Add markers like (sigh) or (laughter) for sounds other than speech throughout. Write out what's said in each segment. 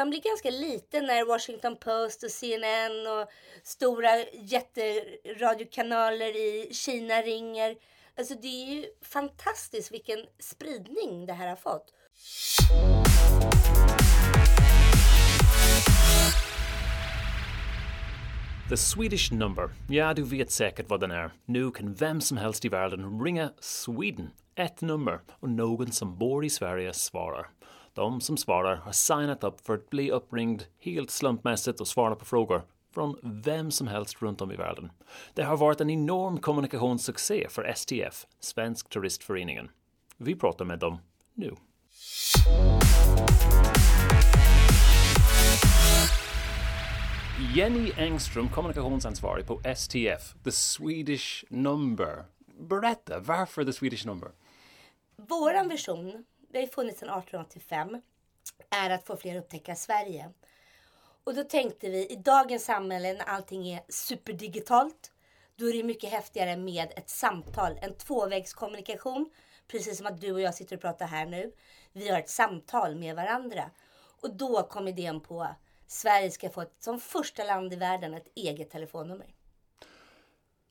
man blir ganska liten när Washington Post och CNN och stora jätteradiokanaler i Kina ringer. Alltså det är ju fantastiskt vilken spridning det här har fått. The Swedish number. Ja, du vet säkert vad den är. Nu kan vem som helst i världen ringa Sweden, ett nummer, och någon som bor i Sverige svarar. De som svarar har signat upp för att bli uppringd helt slumpmässigt och svara på frågor från vem som helst runt om i världen. Det har varit en enorm kommunikationssuccé för STF, Svensk Turistföreningen. Vi pratar med dem nu. Jenny Engström, kommunikationsansvarig på STF, The Swedish Number. Berätta, varför The Swedish Number? Vår vision, det har ju funnits sedan 1885, är att få fler att upptäcka Sverige. Och då tänkte vi, i dagens samhälle när allting är superdigitalt, då är det mycket häftigare med ett samtal, en tvåvägskommunikation. Precis som att du och jag sitter och pratar här nu. Vi har ett samtal med varandra. Och då kom idén på Sverige ska få ett, som första land i världen ett eget telefonnummer.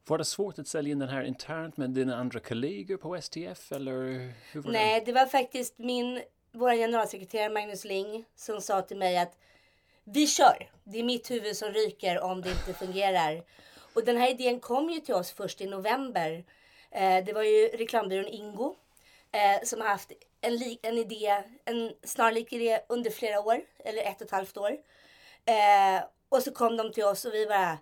Var det svårt att sälja in den här internt med dina andra kollegor på STF eller? Hur var Nej, det var faktiskt min, vår generalsekreterare Magnus Ling som sa till mig att vi kör. Det är mitt huvud som ryker om det inte fungerar. Och den här idén kom ju till oss först i november. Eh, det var ju reklambyrån Ingo eh, som har haft en, en idé, en snarlik idé under flera år, eller ett och ett halvt år. Eh, och så kom de till oss och vi bara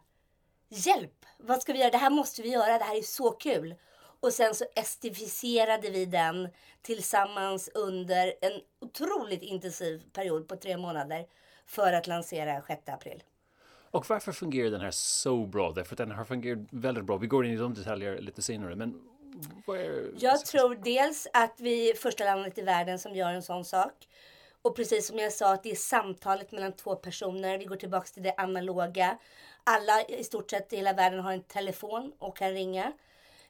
Hjälp! Vad ska vi göra? Det här måste vi göra. Det här är så kul. Och sen så estificerade vi den tillsammans under en otroligt intensiv period på tre månader för att lansera 6 april. Och varför fungerar den här så bra? Därför att den har fungerat väldigt bra. Vi går in i de detaljer lite senare. Men är... Jag tror dels att vi är första landet i världen som gör en sån sak. Och precis som jag sa, att det är samtalet mellan två personer. Vi går tillbaka till det analoga. Alla i stort sett i hela världen har en telefon och kan ringa.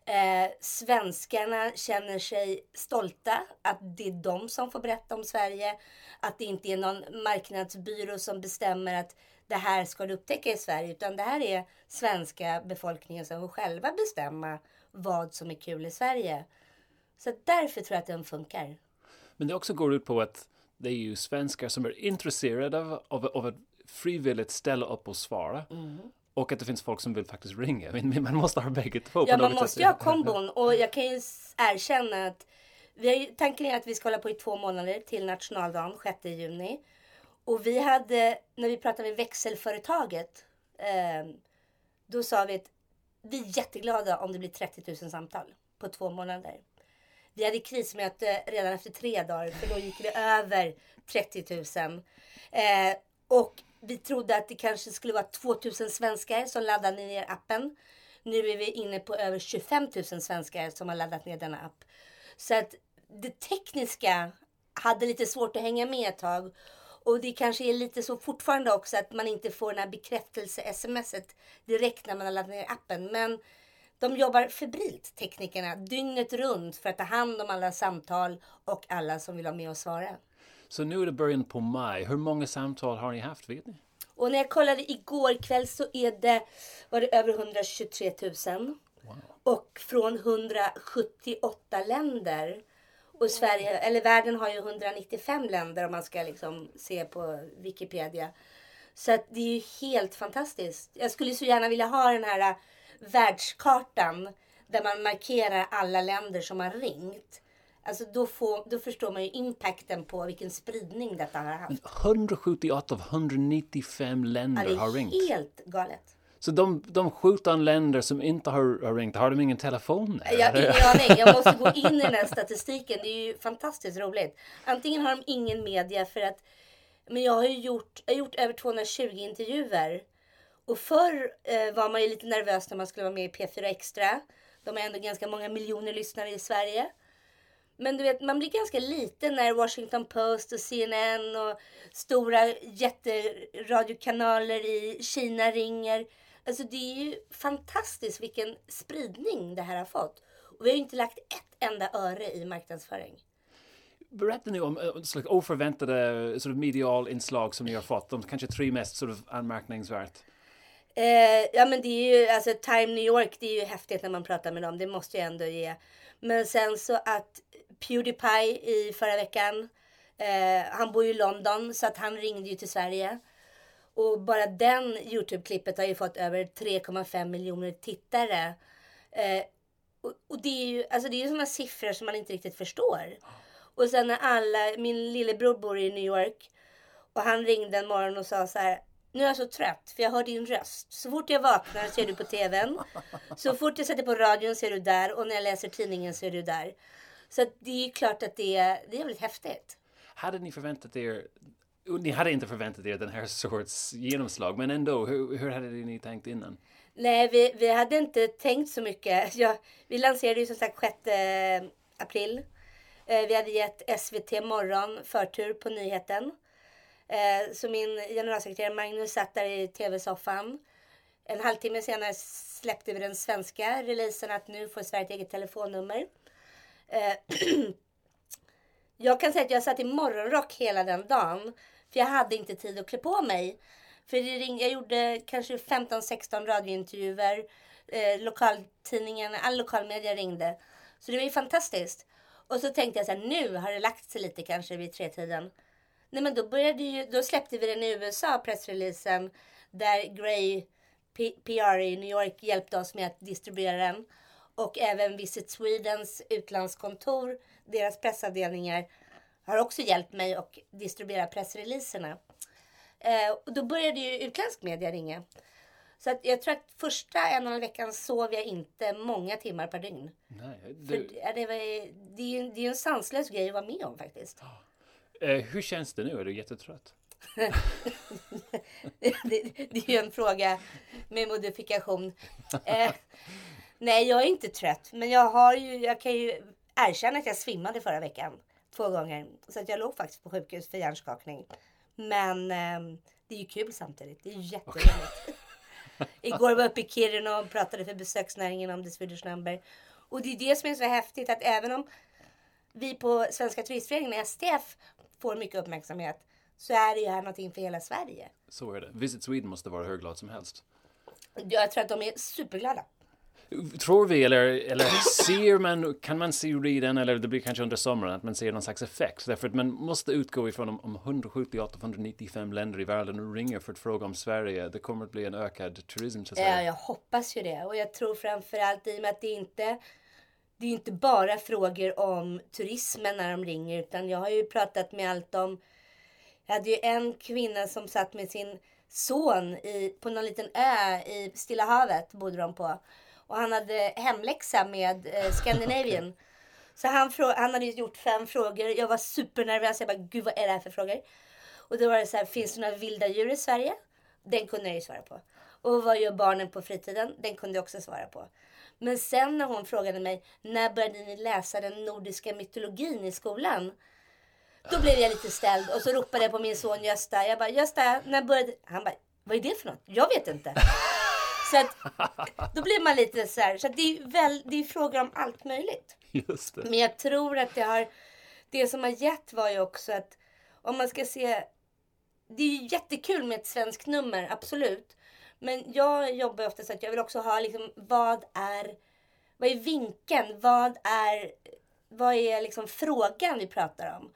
Eh, svenskarna känner sig stolta att det är de som får berätta om Sverige. Att det inte är någon marknadsbyrå som bestämmer att det här ska du upptäcka i Sverige. Utan det här är svenska befolkningen som får själva bestämma vad som är kul i Sverige. Så därför tror jag att den funkar. Men det också går ut på att det är ju svenskar som är intresserade av, av, av att frivilligt ställa upp och svara. Mm. Och att det finns folk som vill faktiskt ringa. Man måste ha bägge två. Ja, man måste ju ha kombon. Och jag kan ju erkänna att vi tanken är att vi ska hålla på i två månader till nationaldagen, 6 juni. Och vi hade, när vi pratade med växelföretaget, eh, då sa vi att vi är jätteglada om det blir 30 000 samtal på två månader. Vi hade krismöte redan efter tre dagar för då gick det över 30 000. Eh, och vi trodde att det kanske skulle vara 2000 svenskar som laddade ner appen. Nu är vi inne på över 25 000 svenskar som har laddat ner denna app. Så att det tekniska hade lite svårt att hänga med ett tag. Och det kanske är lite så fortfarande också att man inte får den här bekräftelse-smset direkt när man har laddat ner appen. Men de jobbar febrilt, teknikerna, dygnet runt för att ta hand om alla samtal och alla som vill vara med och svara. Så nu är det början på maj. Hur många samtal har ni haft? Vet ni? Och när jag kollade igår kväll så är det, var det över 123 000. Wow. Och från 178 länder. Och Sverige, eller världen har ju 195 länder om man ska liksom se på Wikipedia. Så att det är ju helt fantastiskt. Jag skulle så gärna vilja ha den här världskartan där man markerar alla länder som har ringt. Alltså då, får, då förstår man ju impacten på vilken spridning detta har haft. 178 av 195 länder ja, har ringt. Det är helt galet. Så de, de 17 länder som inte har, har ringt, har de ingen telefon? Jag har ingen (laughs) aning. Jag måste gå in i den här statistiken. Det är ju fantastiskt roligt. Antingen har de ingen media för att men jag har ju gjort, jag har gjort över 220 intervjuer och förr eh, var man ju lite nervös när man skulle vara med i P4 Extra. De har ändå ganska många miljoner lyssnare i Sverige. Men du vet, man blir ganska liten när Washington Post och CNN och stora jätteradiokanaler i Kina ringer. Alltså det är ju fantastiskt vilken spridning det här har fått. Och vi har ju inte lagt ett enda öre i marknadsföring. Berätta nu om uh, slags oförväntade sort of medial inslag som ni har fått. De kanske tre mest sort of anmärkningsvärt. Eh, ja men det är ju, alltså Time New York, det är ju häftigt när man pratar med dem. Det måste jag ändå ge. Men sen så att Pewdiepie i förra veckan, eh, han bor ju i London så att han ringde ju till Sverige. Och bara den Youtube-klippet har ju fått över 3,5 miljoner tittare. Eh, och, och, det är ju alltså det är sådana siffror som man inte riktigt förstår. Och sen när alla, min lillebror bor i New York och han ringde en morgon och sa så här. Nu är jag så trött för jag hör din röst. Så fort jag vaknar så är du på tvn. Så fort jag sätter på radion så är du där och när jag läser tidningen så är du där. Så det är klart att det är, det är väldigt häftigt. Hade ni förväntat er ni hade inte förväntat er den här (laughs) sorts genomslag, men ändå, hur, hur hade ni tänkt innan? Nej, vi, vi hade inte tänkt så mycket. (laughs) Ja, vi lanserade ju som sagt 6 april. Eh, vi hade gett SVT Morgon förtur på nyheten. Eh, så min generalsekreterare Magnus satt där i tv-soffan. En halvtimme senare släppte vi den svenska releasen att nu får Sverige ett eget telefonnummer. Eh, (clears throat) jag kan säga att jag satt i morgonrock hela den dagen. För jag hade inte tid att klä på mig. För det ring, jag gjorde kanske 15-16 radiointervjuer. Eh, lokaltidningen, all lokalmedia ringde. Så det var ju fantastiskt. Och så tänkte jag så här, nu har det lagt sig lite kanske vid tretiden. Nej men då började ju, då släppte vi den i USA, pressreleasen. Där Gray PR i New York hjälpte oss med att distribuera den. Och även Visit Swedens utlandskontor, deras pressavdelningar har också hjälpt mig att distribuera pressreleaserna. Eh, och då började ju utländsk media ringa. Så att jag tror att första en och en halv veckan sov jag inte många timmar per dygn. Nej, det... För, det, var, det, är ju, det är en sanslös grej att vara med om faktiskt. Eh, hur känns det nu? Är du jättetrött? (laughs) det, det, det, är ju en fråga med modifikation. (laughs) Eh, nej, jag är inte trött. Men jag, har ju, jag kan ju erkänna att jag svimmade förra veckan två gånger. Så att jag låg faktiskt på sjukhus för hjärnskakning. Men eh, det är ju kul samtidigt. Det är ju jätteroligt. (laughs) Igår var jag uppe i Kiruna och pratade för besöksnäringen om The Swedish Number. Och det är det som är så häftigt att även om vi på Svenska Turistföreningen, STF, får mycket uppmärksamhet så är det ju här någonting för hela Sverige. Så är det. Visit Sweden måste vara hur glad som helst. Jag tror att de är superglada. Tror vi, eller, eller ser man, kan man se redan, eller det blir kanske under sommaren, att man ser någon slags effekt? Därför att man måste utgå ifrån om, om 178-195 länder i världen ringer för att fråga om Sverige, det kommer att bli en ökad turism till Sverige. Ja, jag hoppas ju det. Och jag tror framförallt i och med att det inte det är inte bara frågor om turismen när de ringer, utan jag har ju pratat med allt om... Jag hade ju en kvinna som satt med sin son i, på någon liten ö i Stilla havet, bodde de på. Och han hade hemläxa med eh, (laughs) Scandinavian. Så han, han hade gjort fem frågor. Jag var supernervös. Jag bara, gud vad är det här för frågor? Och då var det så här, finns det några vilda djur i Sverige? Den kunde jag ju svara på. Och vad gör barnen på fritiden? Den kunde jag också svara på. Men sen när hon frågade mig, när började ni läsa den nordiska mytologin i skolan? Då blev jag lite ställd och så ropade jag på min son Gösta. Jag bara, Gösta, när började... Han bara, vad är det för något? Jag vet inte. Så att, då blir man lite så här. Så det är väl, det är frågor om allt möjligt. Just det. Men jag tror att det har, det som har gett var ju också att om man ska se, det är ju jättekul med ett svenskt nummer, absolut. Men jag jobbar ofta så att jag vill också ha liksom, vad är, vad är vinkeln? Vad är, vad är liksom frågan vi pratar om?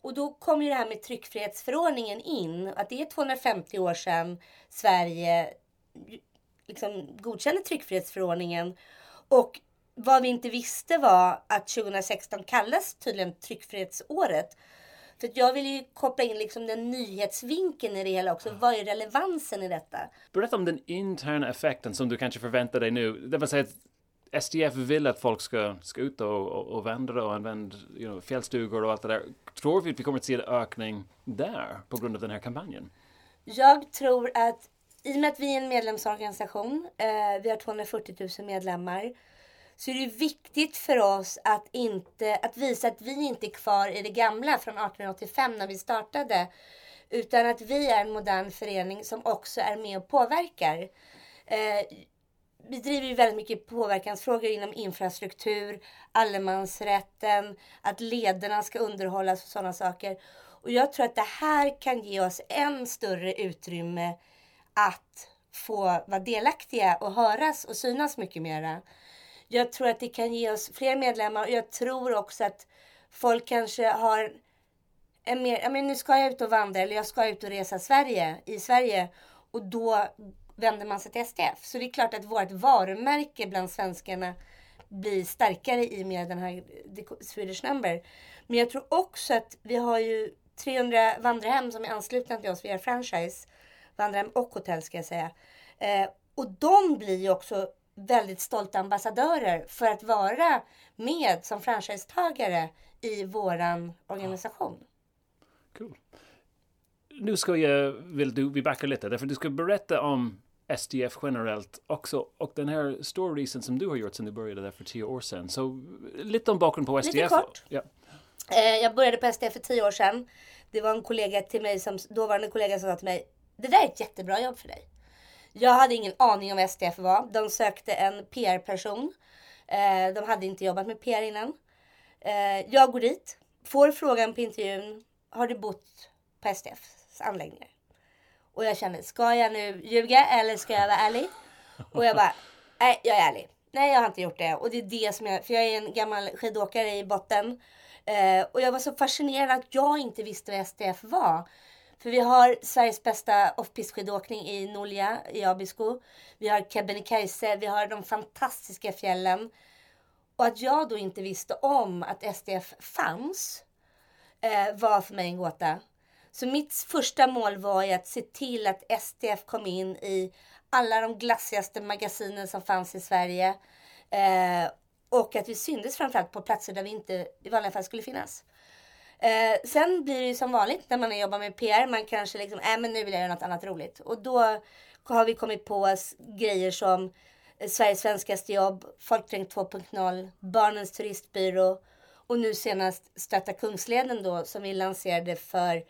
Och då kommer ju det här med tryckfrihetsförordningen in. Att det är 250 år sedan Sverige liksom godkände tryckfrihetsförordningen. Och vad vi inte visste var att 2016 kallas tydligen tryckfrihetsåret. För jag vill ju koppla in liksom den nyhetsvinkeln i det hela också. Vad är relevansen i detta? Berätta om den interna effekten som du kanske förväntar dig nu. Det vill säga att SDF vill att folk ska, ska ut och, och, och vandra och använda you know, fjällstugor och allt det där. Tror vi att vi kommer att se en ökning där på grund av den här kampanjen? Jag tror att i och med att vi är en medlemsorganisation, eh, vi har 240 000 medlemmar, så är det viktigt för oss att, inte, att visa att vi inte är kvar i det gamla från 1885 när vi startade. Utan att vi är en modern förening som också är med och påverkar. Eh, vi driver ju väldigt mycket påverkansfrågor inom infrastruktur, allemansrätten, att lederna ska underhållas och sådana saker. Och jag tror att det här kan ge oss än större utrymme att få vara delaktiga och höras och synas mycket mera. Jag tror att det kan ge oss fler medlemmar och jag tror också att folk kanske har en mer, ja men nu ska jag ut och vandra eller jag ska ut och resa Sverige, i Sverige och då vänder man sig till STF. Så det är klart att vårt varumärke bland svenskarna blir starkare i och med den här Swedish Number. Men jag tror också att vi har ju 300 vandrarhem som är anslutna till oss via franchise. Vandrarhem och hotell ska jag säga. Eh, och de blir ju också väldigt stolta ambassadörer för att vara med som franchisetagare i våran organisation. Cool. Nu ska jag, vill du, vi backar lite, därför du ska berätta om SDF generellt också och den här storiesen som du har gjort sedan du började där för tio år sedan. Så lite om bakgrunden på SDF. Lite kort. Ja. Eh, jag började på SDF för tio år sedan. Det var en kollega till mig, som, dåvarande kollega som sa till mig, det där är ett jättebra jobb för dig. Jag hade ingen aning om vad SDF var. De sökte en PR-person. Eh, de hade inte jobbat med PR innan. Eh, jag går dit, får frågan på intervjun, har du bott på SDFs anläggningar? Och jag känner, ska jag nu ljuga eller ska jag vara ärlig? Och jag bara, nej jag är ärlig. Nej jag har inte gjort det. Och det är det som jag, för jag är en gammal skidåkare i botten. Eh, och jag var så fascinerad att jag inte visste vad SDF var. För vi har Sveriges bästa off-piste skidåkning i Nolja i Abisko. Vi har Kebnekaise, vi har de fantastiska fjällen. Och att jag då inte visste om att SDF fanns eh, var för mig en gåta. Så mitt första mål var ju att se till att STF kom in i alla de glassigaste magasinen som fanns i Sverige. Eh, och att vi syntes framförallt på platser där vi inte i vanliga fall skulle finnas. Eh, sen blir det ju som vanligt när man jobbar med PR. Man kanske liksom, äh, men nu vill jag göra något annat roligt. Och då har vi kommit på grejer som eh, Sveriges svenskaste jobb, Folkdränk 2.0, Barnens turistbyrå och nu senast Stötta Kungsleden då som vi lanserade för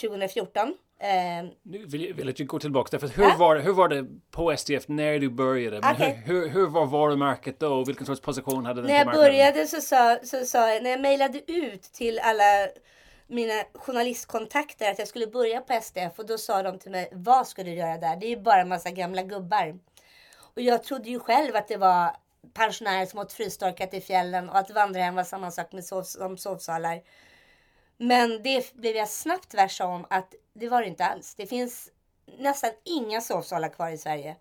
2014. Eh, nu vill jag, vill jag gå tillbaka, därför hur, ja? var, hur var det på STF när du började? Okay. Hur, hur, hur, var varumärket då vilken sorts position hade den När jag började så sa, så sa jag, när jag mejlade ut till alla mina journalistkontakter att jag skulle börja på STF och då sa de till mig, vad ska du göra där? Det är ju bara en massa gamla gubbar. Och jag trodde ju själv att det var pensionärer som åt frystorkat i fjällen och att vandrarhem var samma sak med sov, som sovsalar. Men det blev jag snabbt varse om att det var det inte alls. Det finns nästan inga sovsalar kvar i Sverige.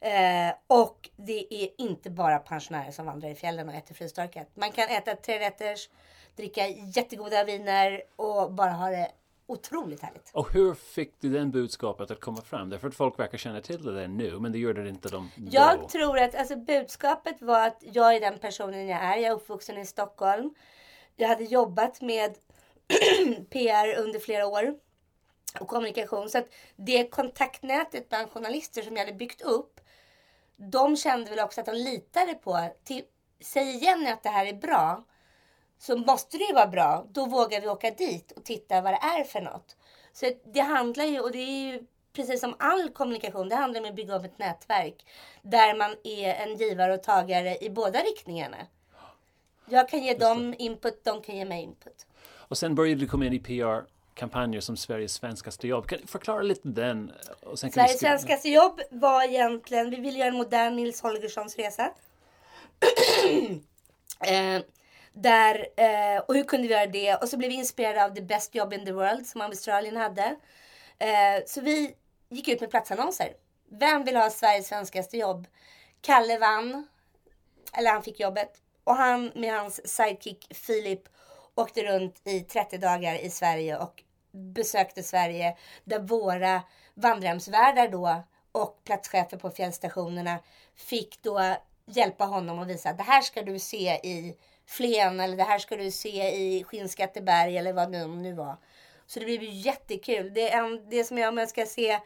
Eh, och det är inte bara pensionärer som vandrar i fjällen och äter frystorkat. Man kan äta trerätters, dricka jättegoda viner och bara ha det otroligt härligt. Och hur fick du den budskapet att komma fram? Därför att folk verkar känna till det nu, men det gjorde det inte de då. Jag tror att alltså, budskapet var att jag är den personen jag är. Jag är uppvuxen i Stockholm. Jag hade jobbat med (clears throat) PR under flera år och kommunikation. Så att det kontaktnätet bland journalister som jag hade byggt upp, de kände väl också att de litade på, till, säger Jenny att det här är bra, så måste det ju vara bra. Då vågar vi åka dit och titta vad det är för något. Så det handlar ju, och det är ju precis som all kommunikation, det handlar om att bygga upp ett nätverk där man är en givare och tagare i båda riktningarna. Jag kan ge dem input, de kan ge mig input. Och sen började du komma in i PR kampanjer som Sveriges svenskaste jobb. Kan du förklara lite den? Och sen Sveriges svenskaste jobb var egentligen, vi ville göra en modern Nils Holgerssons resa. (clears throat) eh, där, eh, och hur kunde vi göra det? Och så blev vi inspirerade av The Best Job in the World som Australien hade. Eh, så vi gick ut med platsannonser. Vem vill ha Sveriges svenskaste jobb? Kalle vann, eller han fick jobbet. Och han med hans sidekick Filip åkte runt i 30 dagar i Sverige och besökte Sverige där våra vandrarhemsvärdar då och platschefer på fjällstationerna fick då hjälpa honom att visa att det här ska du se i Flen eller det här ska du se i Skinnskatteberg eller vad det nu var. Så det blev ju jättekul. Det, är det som jag, om jag ska se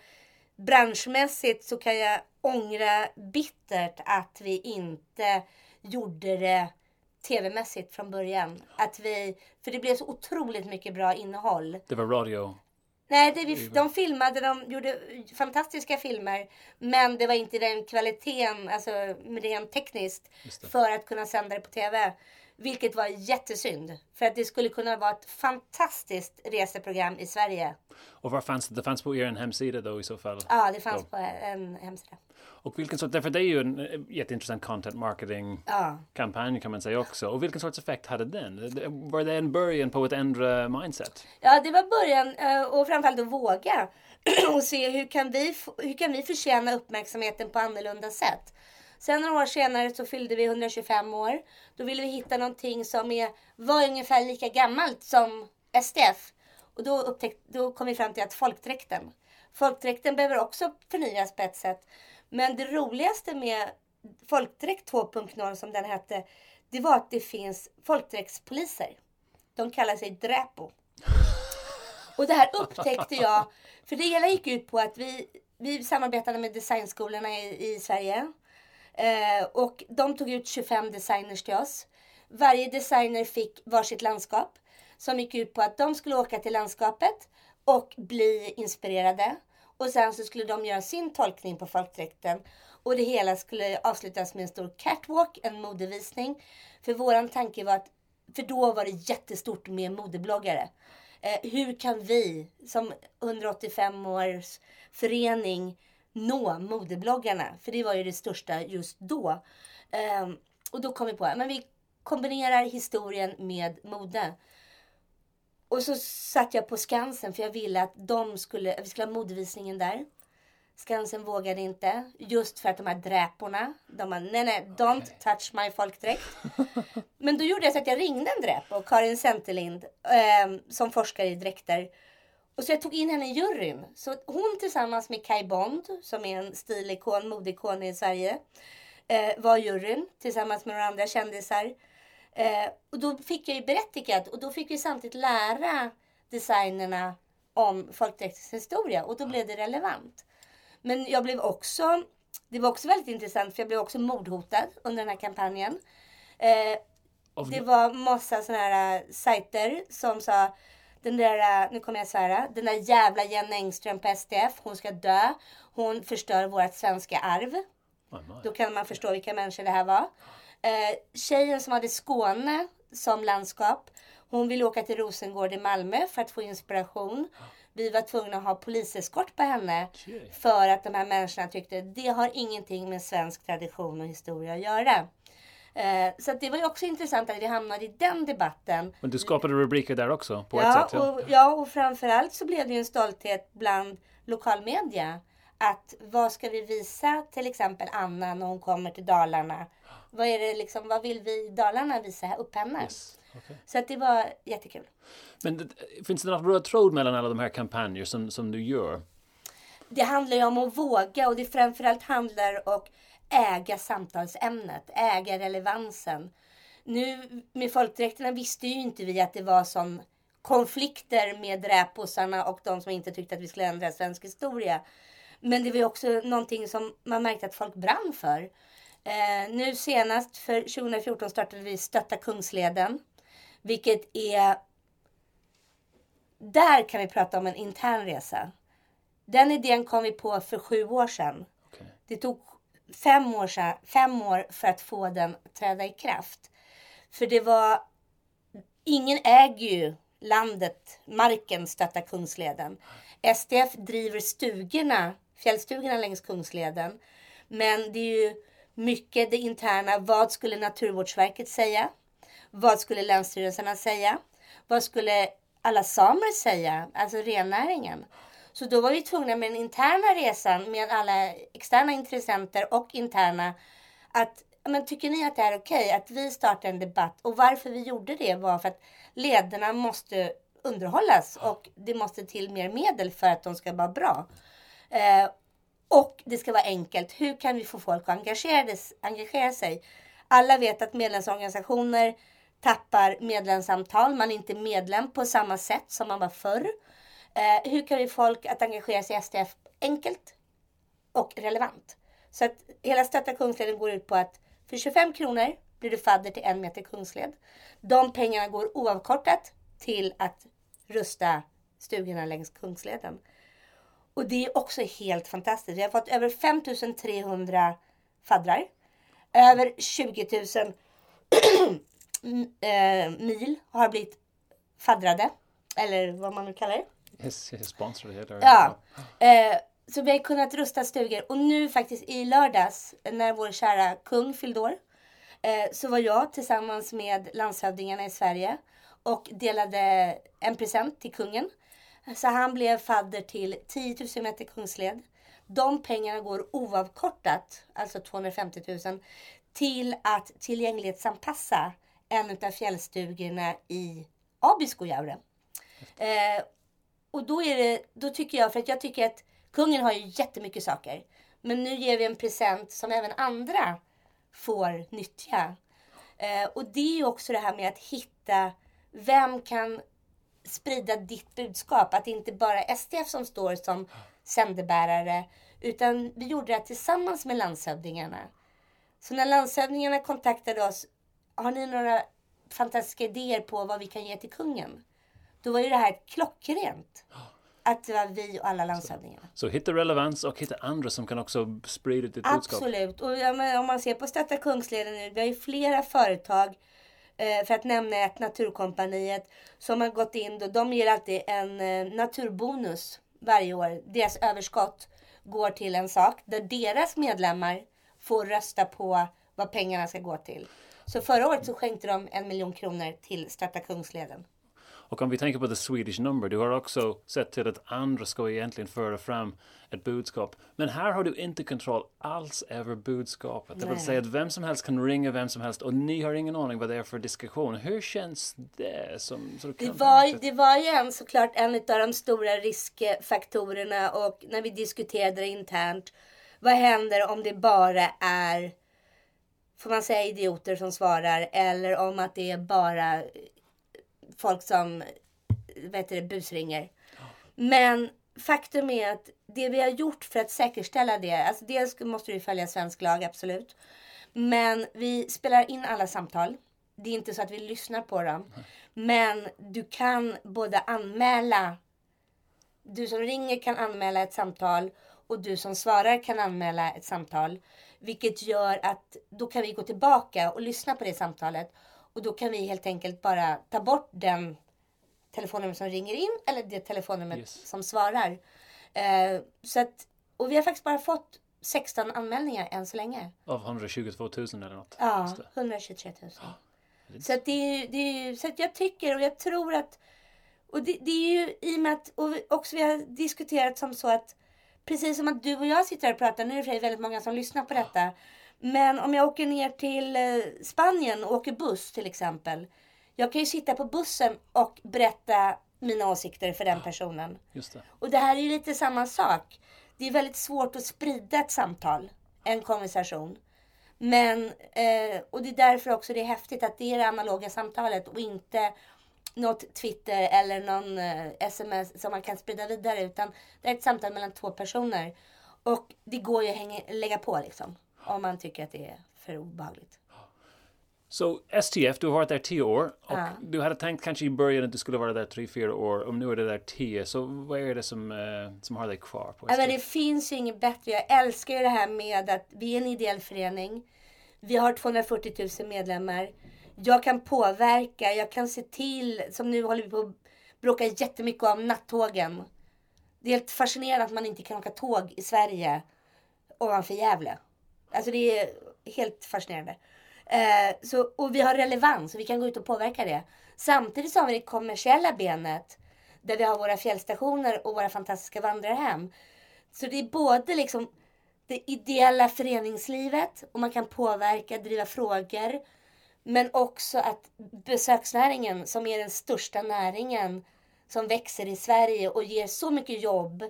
branschmässigt så kan jag ångra bittert att vi inte gjorde det tv-mässigt från början. Att vi, för det blev så otroligt mycket bra innehåll. Det var radio? Nej, det, vi, de filmade, de gjorde fantastiska filmer. Men det var inte den kvaliteten, alltså rent tekniskt, för att kunna sända det på TV. Vilket var jättesynd. För att det skulle kunna vara ett fantastiskt reseprogram i Sverige. Och var fanns det? Det fanns på er hemsida då i så fall? Ja, det fanns då. på en hemsida. Och vilken sorts, därför det är ju en eh, jätteintressant content marketing ja. kampanj kan man säga också. Och vilken sorts effekt hade den? Var det en början på ett ändra mindset? Ja, det var början eh, och framförallt att våga (clears throat) och se hur kan vi, hur kan vi förtjäna uppmärksamheten på annorlunda sätt. Sen några år senare så fyllde vi 125 år. Då ville vi hitta någonting som är, var ungefär lika gammalt som STF. Och då, upptäck, då kom vi fram till att folkdräkten. Folkdräkten behöver också förnyas på ett sätt. Men det roligaste med folkdräkt 2.0 som den hette, det var att det finns folkdräktspoliser. De kallar sig Dräpo. Och det här upptäckte jag, för det hela gick ut på att vi, vi samarbetade med designskolorna i, i Sverige. Eh, och de tog ut 25 designers till oss. Varje designer fick varsitt landskap som gick ut på att de skulle åka till landskapet och bli inspirerade. Och sen så skulle de göra sin tolkning på folkdräkten. Och det hela skulle avslutas med en stor catwalk, en modevisning. För våran tanke var att, för då var det jättestort med modebloggare. Eh, hur kan vi som 185 års förening nå modebloggarna. För det var ju det största just då. Um, och då kom vi på att vi kombinerar historien med mode. Och så satt jag på Skansen för jag ville att de skulle, vi skulle ha modevisningen där. Skansen vågade inte. Just för att de här dräporna, de bara, nej nej, don't touch my folkdräkt. (laughs) Men då gjorde jag så att jag ringde en dräp Karin Centerlind, eh, som forskar i dräkter. Och så jag tog in henne i juryn. Så hon tillsammans med Kai Bond, som är en stilikon, modikon i Sverige, eh, var juryn tillsammans med några andra kändisar. Eh, och då fick jag ju berättigat och då fick vi samtidigt lära designerna om folkdräktens historia och då blev det relevant. Men jag blev också, det var också väldigt intressant för jag blev också mordhotad under den här kampanjen. Eh, det var massa sådana här sajter som sa den där, äh, nu kommer jag svära, den där jävla Jenny Engström på STF, hon ska dö. Hon förstör vårt svenska arv. Då kan man förstå vilka människor det här var. Eh, tjejen som hade Skåne som landskap, hon ville åka till Rosengård i Malmö för att få inspiration. Vi var tvungna att ha poliseskort på henne för att de här människorna tyckte det har ingenting med svensk tradition och historia att göra. Eh, så det var ju också intressant att vi hamnade i den debatten. Men du skapade rubriker där också på ja, ett sätt? Ja. Och, ja, och framförallt så blev det ju en stolthet bland lokalmedia. Att vad ska vi visa till exempel Anna när hon kommer till Dalarna? Vad, är det liksom, vad vill vi i Dalarna visa upp henne? Yes. Okay. Så att det var jättekul. Men det, finns det något röd tråd mellan alla de här kampanjer som, som du gör? Det handlar ju om att våga och det framförallt handlar om äga samtalsämnet, äga relevansen. Nu med folkdräkterna visste ju inte vi att det var sån konflikter med dräposarna och de som inte tyckte att vi skulle ändra svensk historia. Men det var också någonting som man märkte att folk brann för. Eh, nu senast för 2014 startade vi Stötta Kungsleden. Vilket är... Där kan vi prata om en intern resa. Den idén kom vi på för sju år sedan. Okay. Det tog fem år, sedan, fem år för att få den att träda i kraft. För det var... Ingen äger ju landet, marken, Stötta Kungsleden. STF driver stugorna, fjällstugorna längs Kungsleden. Men det är ju mycket det interna. Vad skulle Naturvårdsverket säga? Vad skulle länsstyrelserna säga? Vad skulle alla samer säga? Alltså rennäringen. Så då var vi tvungna med den interna resan med alla externa intressenter och interna att men tycker ni att det är okej okay att vi startar en debatt? Och varför vi gjorde det var för att ledarna måste underhållas och det måste till mer medel för att de ska vara bra. Eh, och det ska vara enkelt. Hur kan vi få folk att engagera, engagera sig? Alla vet att medlemsorganisationer tappar medlemsantal. Man är inte medlem på samma sätt som man var förr. Eh, hur kan vi få folk att engagera sig i STF enkelt och relevant? Så att hela Stötta Kungsleden går ut på att för 25 kronor blir du fadder till en meter kungsled. De pengarna går oavkortat till att rusta stugorna längs Kungsleden. Och det är också helt fantastiskt. Vi har fått över 5300 faddrar. Över 20 000 (clears throat) eh, mil har blivit faddrade. Eller vad man nu kallar det. Yes, yes, sponsor heter Ja. Eh, så vi har kunnat rusta stugor. Och nu faktiskt i lördags när vår kära kung fyllde år. Eh, så var jag tillsammans med landshövdingarna i Sverige och delade en present till kungen. Så han blev fadder till 10 000 meter kungsled. De pengarna går oavkortat, alltså 250 000, till att tillgänglighetsanpassa en av fjällstugorna i Abiskojaure. Eh, och då, är det, då tycker jag, för att jag tycker att kungen har ju jättemycket saker. Men nu ger vi en present som även andra får nyttja. Eh, och det är ju också det här med att hitta vem kan sprida ditt budskap. Att det inte bara är STF som står som sändebärare. Utan vi gjorde det tillsammans med landshövdingarna. Så när landshövdingarna kontaktade oss, har ni några fantastiska idéer på vad vi kan ge till kungen? Då var ju det här klockrent. Att det var vi och alla landshövdingarna. Så hitta relevans och hitta andra som kan också sprida ditt budskap. Absolut. Och ja, om man ser på Stötta Kungsleden nu, vi har ju flera företag eh, för att nämna ett, Naturkompaniet, som har gått in. Då, de ger alltid en eh, naturbonus varje år. Deras överskott går till en sak där deras medlemmar får rösta på vad pengarna ska gå till. Så förra året så skänkte de en miljon kronor till Stötta Kungsleden. Och om vi tänker på the Swedish number, du har också sett till att andra ska egentligen föra fram ett budskap. Men här har du inte kontroll alls över budskapet. Det vill säga att vem som helst kan ringa vem som helst och ni har ingen aning vad det är för diskussion. Hur känns det? Som, så det, var, det var ju en, såklart en av de stora riskfaktorerna och när vi diskuterade det internt. Vad händer om det bara är, får man säga idioter som svarar, eller om att det är bara folk som vet det, busringer. Men faktum är att det vi har gjort för att säkerställa det, alltså dels måste du följa svensk lag, absolut. Men vi spelar in alla samtal. Det är inte så att vi lyssnar på dem. Men du kan både anmäla, du som ringer kan anmäla ett samtal och du som svarar kan anmäla ett samtal. Vilket gör att då kan vi gå tillbaka och lyssna på det samtalet och då kan vi helt enkelt bara ta bort den telefonnummer som ringer in eller det telefonnummer yes. som svarar. Eh, så att, och vi har faktiskt bara fått 16 anmälningar än så länge. Av 122 000 eller något? Ja, 123 000. Oh, så att det är, det är, så att jag tycker och jag tror att och det, det är ju i och med att och också vi har diskuterat som så att precis som att du och jag sitter här och pratar, nu är det väldigt många som lyssnar på detta. Men om jag åker ner till eh, Spanien och åker buss till exempel. Jag kan ju sitta på bussen och berätta mina åsikter för den personen. Just det. Och det här är ju lite samma sak. Det är väldigt svårt att sprida ett samtal, en konversation. Men, eh, och det är därför också det är häftigt att det är det analoga samtalet och inte något Twitter eller någon eh, sms som man kan sprida vidare. Utan det är ett samtal mellan två personer. Och det går ju att hänga, lägga på liksom om man tycker att det är för obehagligt. Så STF, du har varit där tio år och ja. du hade tänkt kanske i början att du skulle vara där tre, fyra år och nu är det där tio. Så vad är det som, uh, som har dig kvar på STF? Ja, men det finns ju inget bättre. Jag älskar ju det här med att vi är en ideell förening. Vi har 240 000 medlemmar. Jag kan påverka, jag kan se till, som nu håller vi på att bråka jättemycket om nattågen. Det är helt fascinerande att man inte kan åka tåg i Sverige ovanför Gävle. Alltså det är helt fascinerande. Eh, så, och vi har relevans och vi kan gå ut och påverka det. Samtidigt så har vi det kommersiella benet där vi har våra fjällstationer och våra fantastiska vandrarhem. Så det är både liksom det ideella föreningslivet och man kan påverka, driva frågor. Men också att besöksnäringen som är den största näringen som växer i Sverige och ger så mycket jobb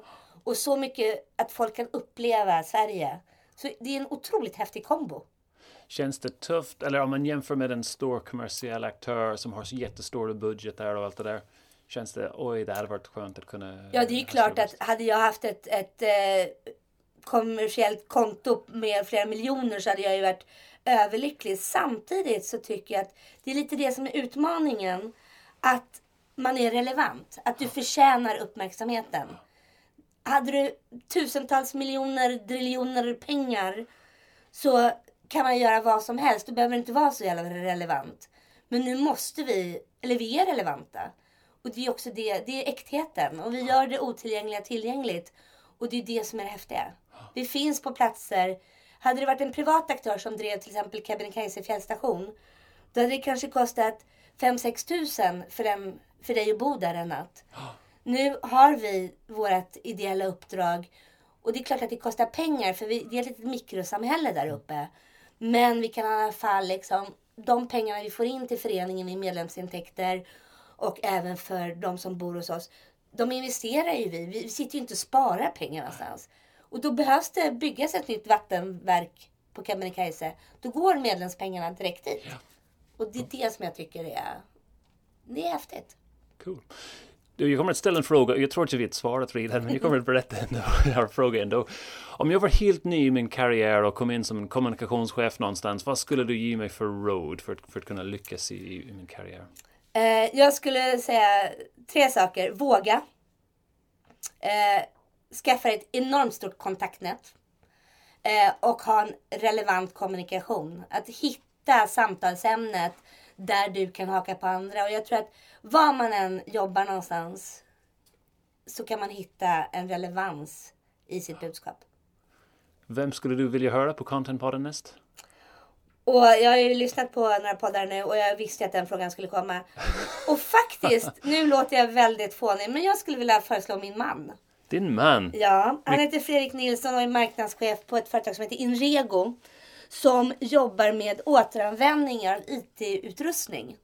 och så mycket att folk kan uppleva Sverige. Så det är en otroligt häftig kombo. Känns det tufft, eller om man jämför med en stor kommersiell aktör som har så jättestora budgetar och allt det där. Känns det, oj, det hade varit skönt att kunna... Ja, det är ju klart att hade jag haft ett, ett eh, kommersiellt konto med flera miljoner så hade jag ju varit överlycklig. Samtidigt så tycker jag att det är lite det som är utmaningen. Att man är relevant. Att du förtjänar uppmärksamheten. Hade du tusentals miljoner, driljoner pengar så kan man göra vad som helst. Du behöver inte vara så jävla relevant. Men nu måste vi, eller vi är relevanta. Och det är också det, det är äktheten. Och vi gör det otillgängliga tillgängligt. Och det är det som är det häftiga. Vi finns på platser. Hade det varit en privat aktör som drev till exempel Kebnekaise fjällstation. Då hade det kanske kostat 5-6 tusen för, den, för dig att bo där en natt. Nu har vi vårt ideella uppdrag. Och det är klart att det kostar pengar för vi, det är ett litet mikrosamhälle där uppe. Men vi kan i alla fall liksom, de pengarna vi får in till föreningen i medlemsintäkter och även för de som bor hos oss. De investerar ju vi. Vi sitter ju inte och sparar pengar någonstans. Och då behövs det byggas ett nytt vattenverk på Kebnekaise. Då går medlemspengarna direkt dit. Ja. Och det är det som jag tycker är, det är häftigt. Cool. Du, jag kommer att ställa en fråga. Jag tror inte jag vet svaret redan, men jag kommer att berätta (laughs) ändå. Jag har en fråga ändå. Om jag var helt ny i min karriär och kom in som en kommunikationschef någonstans, vad skulle du ge mig för råd för, för att kunna lyckas i, i min karriär? Eh, jag skulle säga tre saker. Våga. Eh, skaffa ett enormt stort kontaktnät. Eh, och ha en relevant kommunikation. Att hitta samtalsämnet där du kan haka på andra. Och jag tror att var man än jobbar någonstans så kan man hitta en relevans i sitt budskap. Vem skulle du vilja höra på Contentpodden näst? Och jag har ju lyssnat på några poddar nu och jag visste att den frågan skulle komma. (laughs) Och faktiskt, nu låter jag väldigt fånig, men jag skulle vilja föreslå min man. Din man? Ja, han heter Fredrik Nilsson och är marknadschef på ett företag som heter Inrego. Som jobbar med återanvändning av IT-utrustning.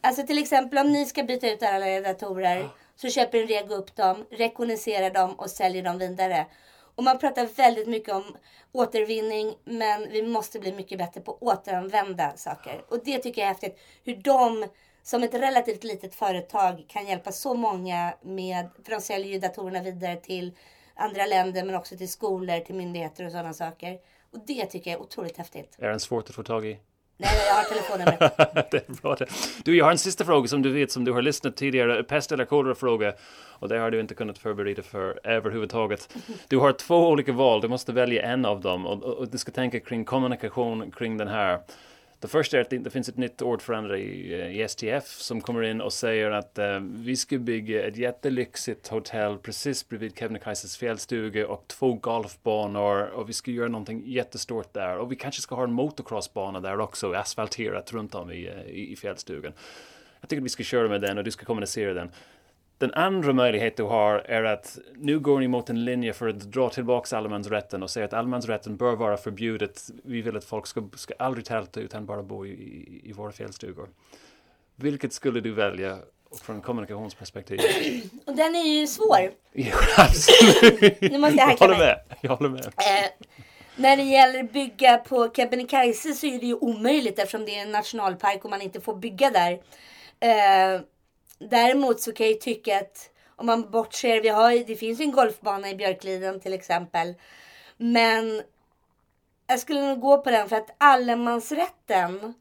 Alltså till exempel om ni ska byta ut alla era datorer så köper Inrego upp dem, rekognoserar dem och säljer dem vidare. Och man pratar väldigt mycket om återvinning men vi måste bli mycket bättre på att återanvända saker. Och det tycker jag är häftigt. Hur de som ett relativt litet företag kan hjälpa så många med, för de säljer ju datorerna vidare till andra länder men också till skolor, till myndigheter och sådana saker. Och det tycker jag är otroligt häftigt. Är den svårt att få tag i? Nej, jag har telefonnumret. (laughs) det är bra det. Du, jag har en sista fråga som du vet som du har lyssnat tidigare. Pest eller kolera-fråga. Och det har du inte kunnat förbereda för överhuvudtaget. (laughs) Du har två olika val. Du måste välja en av dem. Och, och, och du ska tänka kring kommunikation kring den här. Det första är att det finns ett nytt ordförande i, eh, i STF som kommer in och säger att uh, vi ska bygga ett jättelyxigt hotell precis bredvid Kebnekaises fjällstuga och två golfbanor och vi ska göra någonting jättestort där och vi kanske ska ha en motocrossbana där också asfalterat runt om i, eh, i, i fjällstugan. Jag tycker att vi ska köra med den och du ska kommunicera den. Den andra möjlighet du har är att nu går ni mot en linje för att dra tillbaka allemansrätten och säga att allemansrätten bör vara förbjudet. Vi vill att folk ska, ska aldrig tälta utan bara bo i, i, i våra fjällstugor. Vilket skulle du välja från kommunikationsperspektiv? Och den är ju svår. (laughs) Ja, absolut. Nu måste jag jag håller med. Jag håller med. Eh, när det gäller bygga på Kebnekaise så är det ju omöjligt eftersom det är en nationalpark och man inte får bygga där. Eh, däremot så kan jag ju tycka att om man bortser, vi har, det finns ju en golfbana i Björkliden till exempel. Men jag skulle nog gå på den för att allemansrätten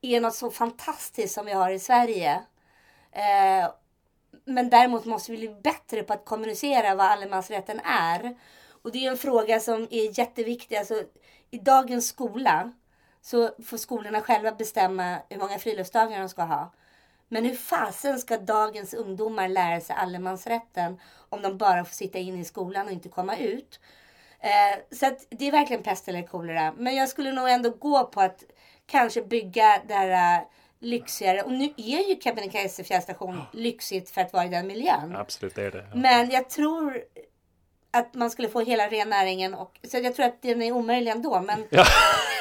är något så fantastiskt som vi har i Sverige. Eh, men däremot måste vi bli bättre på att kommunicera vad allemansrätten är. Och det är en fråga som är jätteviktig. Alltså, I dagens skola så får skolorna själva bestämma hur många friluftsdagar de ska ha. Men hur fasen ska dagens ungdomar lära sig allemansrätten om de bara får sitta inne i skolan och inte komma ut? Eh, så det är verkligen pest eller kolera. Men jag skulle nog ändå gå på att kanske bygga det här eh, lyxigare. Och nu är ju Kebnekaise fjällstation lyxigt för att vara i den miljön. Absolut, det är det. Ja. Men jag tror att man skulle få hela rennäringen. Och, så jag tror att den är omöjlig ändå. Men, Ja.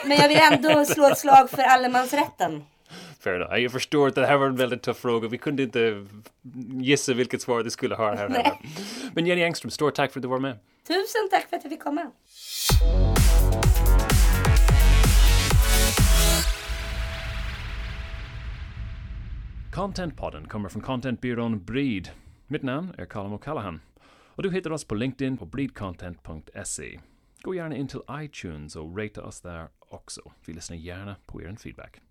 men jag vill ändå slå ett slag för allemansrätten. Fair enough. Jag förstår att det här var en väldigt tuff fråga. Vi kunde inte gissa vilket svar du skulle ha här. heller. Men Jenny Engström, stort tack för att du var med. Tusen tack för att jag fick komma. Contentpodden kommer från contentbyrån Breed. Mitt namn är Colin O'Callaghan. Och du hittar oss på LinkedIn på breedcontent.se. Gå gärna in till iTunes och rata oss där också. Vi lyssnar gärna på er feedback.